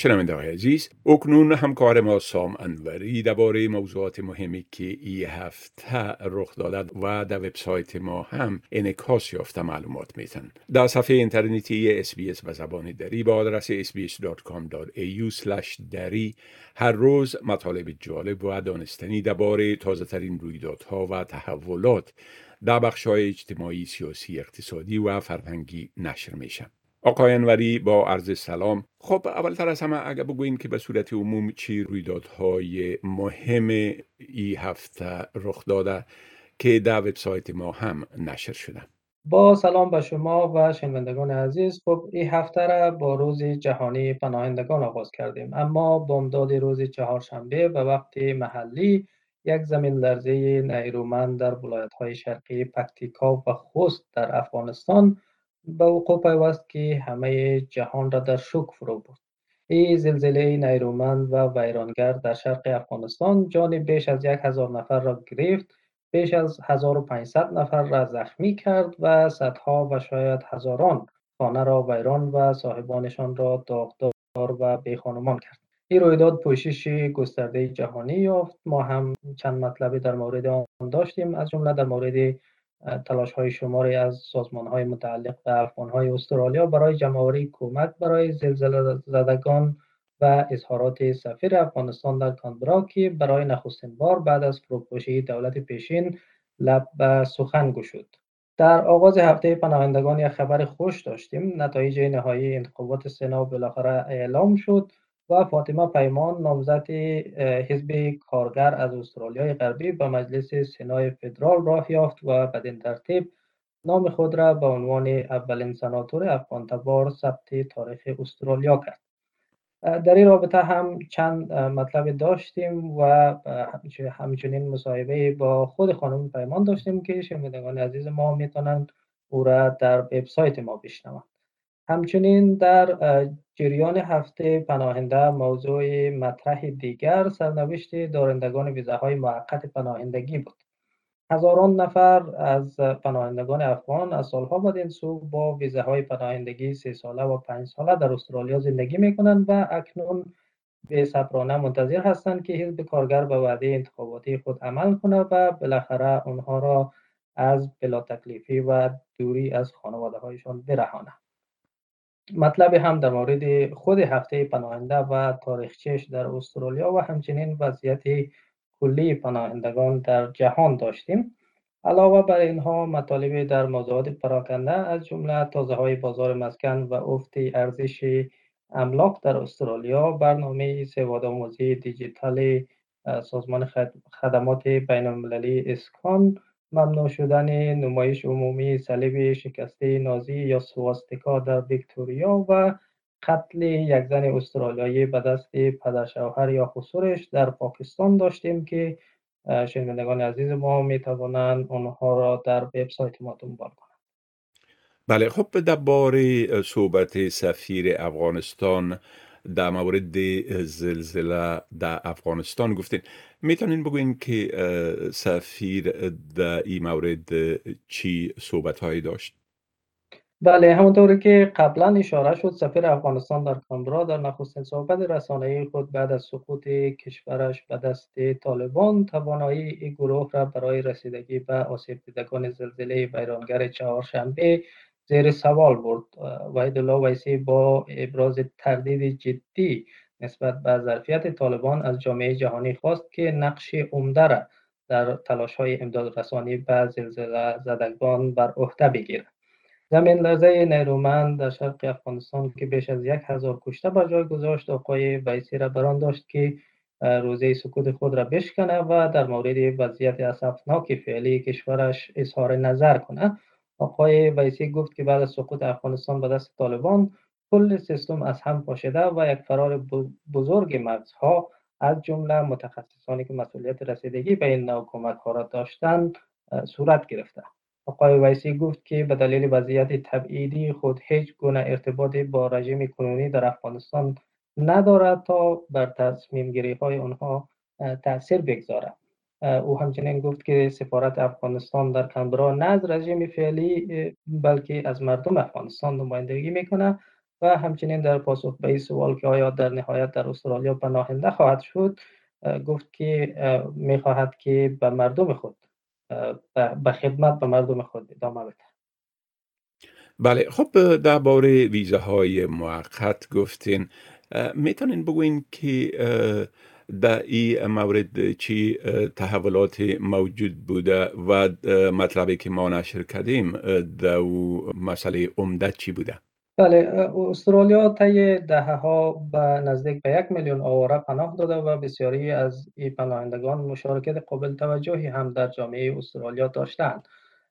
شنونده های عزیز اکنون همکار ما سام انوری درباره موضوعات مهمی که ای هفته رخ داده و در وبسایت ما هم انعکاس یافته معلومات میتن در صفحه اینترنتی اس به زبان دری با آدرس sbs.com.au دری هر روز مطالب جالب و دانستنی درباره تازه ترین رویدادها و تحولات در بخش های اجتماعی، سیاسی، اقتصادی و فرهنگی نشر میشن. آقای انوری با عرض سلام. خب اولتر از همه اگر بگوین که به صورت عموم چی رویدادهای مهم ای هفته رخ داده که در وبسایت ما هم نشر شده. با سلام به شما و شنوندگان عزیز. خب این هفته را با روز جهانی پناهندگان آغاز کردیم. اما بامداد روز چهارشنبه و وقت محلی یک زمین لرزه نیرومند در ولایت های شرقی پکتیکا و خوست در افغانستان به وقوع پیوست که همه جهان را در شک فرو برد. این زلزله نیرومند و ویرانگر در شرق افغانستان جان بیش از یک هزار نفر را گرفت بیش از 1500 نفر را زخمی کرد و صدها و شاید هزاران خانه را ویران و صاحبانشان را داغدار و بیخانمان کرد. این رویداد پوشش گسترده جهانی یافت. ما هم چند مطلبی در مورد آن داشتیم. از جمله در مورد تلاش های شماری از سازمان های متعلق به افغان های استرالیا برای جمعآوری کمک برای زلزله زدگان و اظهارات سفیر افغانستان در کانبرا که برای نخستین بار بعد از فروپاشی دولت پیشین لب به سخن گشود. در آغاز هفته پناهندگان یک خبر خوش داشتیم. نتایج نهایی انتخابات سنا بالاخره اعلام شد. و فاطمه پیمان نامزد حزب کارگر از استرالیای غربی به مجلس سنای فدرال راه یافت و بدین ترتیب نام خود را به عنوان اولین سناتور افغان تبار ثبت تاریخ استرالیا کرد. در این رابطه هم چند مطلب داشتیم و همچنین مصاحبه با خود خانم پیمان داشتیم که شنوندگان عزیز ما می‌تونند او را در وبسایت ما بشنوند. همچنین در جریان هفته پناهنده موضوع مطرح دیگر سرنوشت دارندگان ویزاهای موقت پناهندگی بود. هزاران نفر از پناهندگان افغان از سالها بعد این سو با ویزاهای پناهندگی سه ساله و پنج ساله در استرالیا زندگی می کنند و اکنون به صبرانه منتظر هستند که حزب کارگر به وعده انتخاباتی خود عمل کنه و بالاخره آنها را از بلا تکلیفی و دوری از خانواده هایشان برهانه مطلب هم در مورد خود هفته پناهنده و تاریخچش در استرالیا و همچنین وضعیت کلی پناهندگان در جهان داشتیم. علاوه بر اینها مطالب در موضوعات پراکنده از جمله تازه های بازار مسکن و افت ارزش املاک در استرالیا برنامه سواد آموزی دیجیتال سازمان خدمات بین المللی اسکان ممنوع شدن نمایش عمومی صلیب شکسته نازی یا سواستیکا در ویکتوریا و قتل یک زن استرالیایی به دست پدر شوهر یا خسورش در پاکستان داشتیم که شنوندگان عزیز ما می توانند آنها را در وبسایت ما دنبال کنند. بله خب درباره صحبت سفیر افغانستان در مورد زلزله در افغانستان گفتین می‌تونین بگوین که سفیر در این مورد چی صحبت هایی داشت؟ بله همونطوری که قبلا اشاره شد سفیر افغانستان در کانبرا در نخستین صحبت رسانه‌ای خود بعد از سقوط کشورش به دست طالبان توانایی این گروه را برای رسیدگی به آسیب دیدگان زلزله ویرانگر چهارشنبه زیر سوال برد. وحید الله ویسی با ابراز تردید جدی نسبت به ظرفیت طالبان از جامعه جهانی خواست که نقش عمده را در تلاش های امداد رسانی به زلزله زدگان بر عهده بگیرد. زمین لرزه نیرومند در شرق افغانستان که بیش از یک هزار کشته بر جای گذاشت آقای ویسی را بران داشت که روزه سکوت خود را بشکنه و در مورد وضعیت اسفناک فعلی کشورش اظهار نظر کنه آقای ویسی گفت که بعد از سقوط افغانستان به دست طالبان کل سیستم از هم پاشیده و یک فرار بزرگ مغزها از جمله متخصصانی که مسئولیت رسیدگی به این نوع کمک ها را داشتند صورت گرفته. آقای ویسی گفت که به دلیل وضعیت تبعیدی خود هیچ گونه ارتباطی با رژیم کنونی در افغانستان ندارد تا بر تصمیم گیری های آنها تاثیر بگذارد. او همچنین گفت که سفارت افغانستان در کانبرا نه از رژیم فعلی بلکه از مردم افغانستان نمایندگی می‌کنه و همچنین در پاسخ به این سوال که آیا در نهایت در استرالیا پناهنده خواهد شد گفت که می‌خواهد که به مردم خود به خدمت به مردم خود ادامه بده. بله خب درباره ویزاهای موقت گفتین. می‌تونین بگوین که در این مورد چی تحولات موجود بوده و مطلبی که ما نشر کردیم در مسئله عمدت چی بوده؟ بله استرالیا طی دهه ها به نزدیک به یک میلیون آواره پناه داده و بسیاری از این پناهندگان مشارکت قابل توجهی هم در جامعه استرالیا داشتند.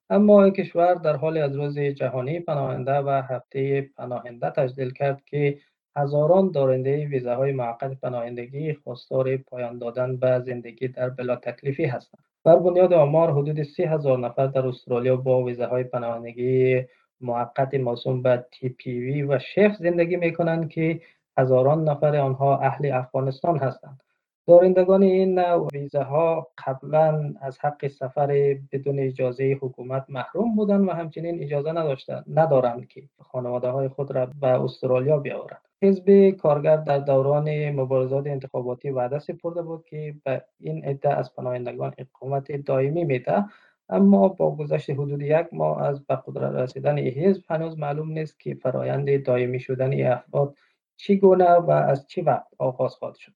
اما کشور در حال از روز جهانی پناهنده و هفته پناهنده تجلیل کرد که هزاران دارنده ویزاهای موقت پناهندگی خواستار پایان دادن به زندگی در بلا تکلیفی هستند. بر بنیاد آمار حدود سی هزار نفر در استرالیا با ویزاهای پناهندگی موقت موسوم به تی پی وی و شف زندگی می کنند که هزاران نفر آنها اهل افغانستان هستند. دارندگان این نوع ها قبلا از حق سفر بدون اجازه حکومت محروم بودند و همچنین اجازه نداشتند ندارند که خانواده های خود را به استرالیا بیاورند حزب کارگر در دوران مبارزات انتخاباتی وعده سپرده بود که به این عده از پناهندگان اقامت دائمی میده اما با گذشت حدود یک ماه از به قدرت رسیدن این حزب هنوز معلوم نیست که فرایند دائمی شدن این افراد چگونه و از چه وقت آغاز خواهد شد.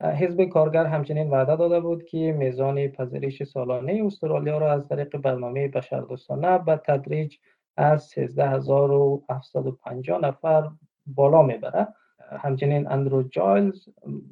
حزب کارگر همچنین وعده داده بود که میزان پذیرش سالانه استرالیا را از طریق برنامه بشردوستانه به تدریج از 13750 نفر بالا می‌بره. همچنین اندرو جایلز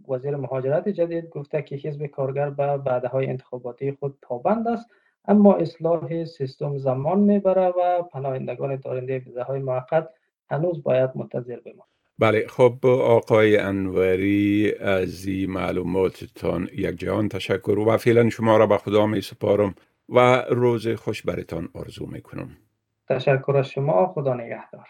وزیر مهاجرت جدید گفته که حزب کارگر به وعده های انتخاباتی خود پابند است اما اصلاح سیستم زمان می‌بره و پناهندگان دارنده ویزاهای موقت هنوز باید منتظر بماند بله خب آقای انوری از این معلوماتتان یک جهان تشکر و فعلا شما را به خدا می سپارم و روز خوش برتان آرزو می کنم تشکر از شما خدا نگهدار.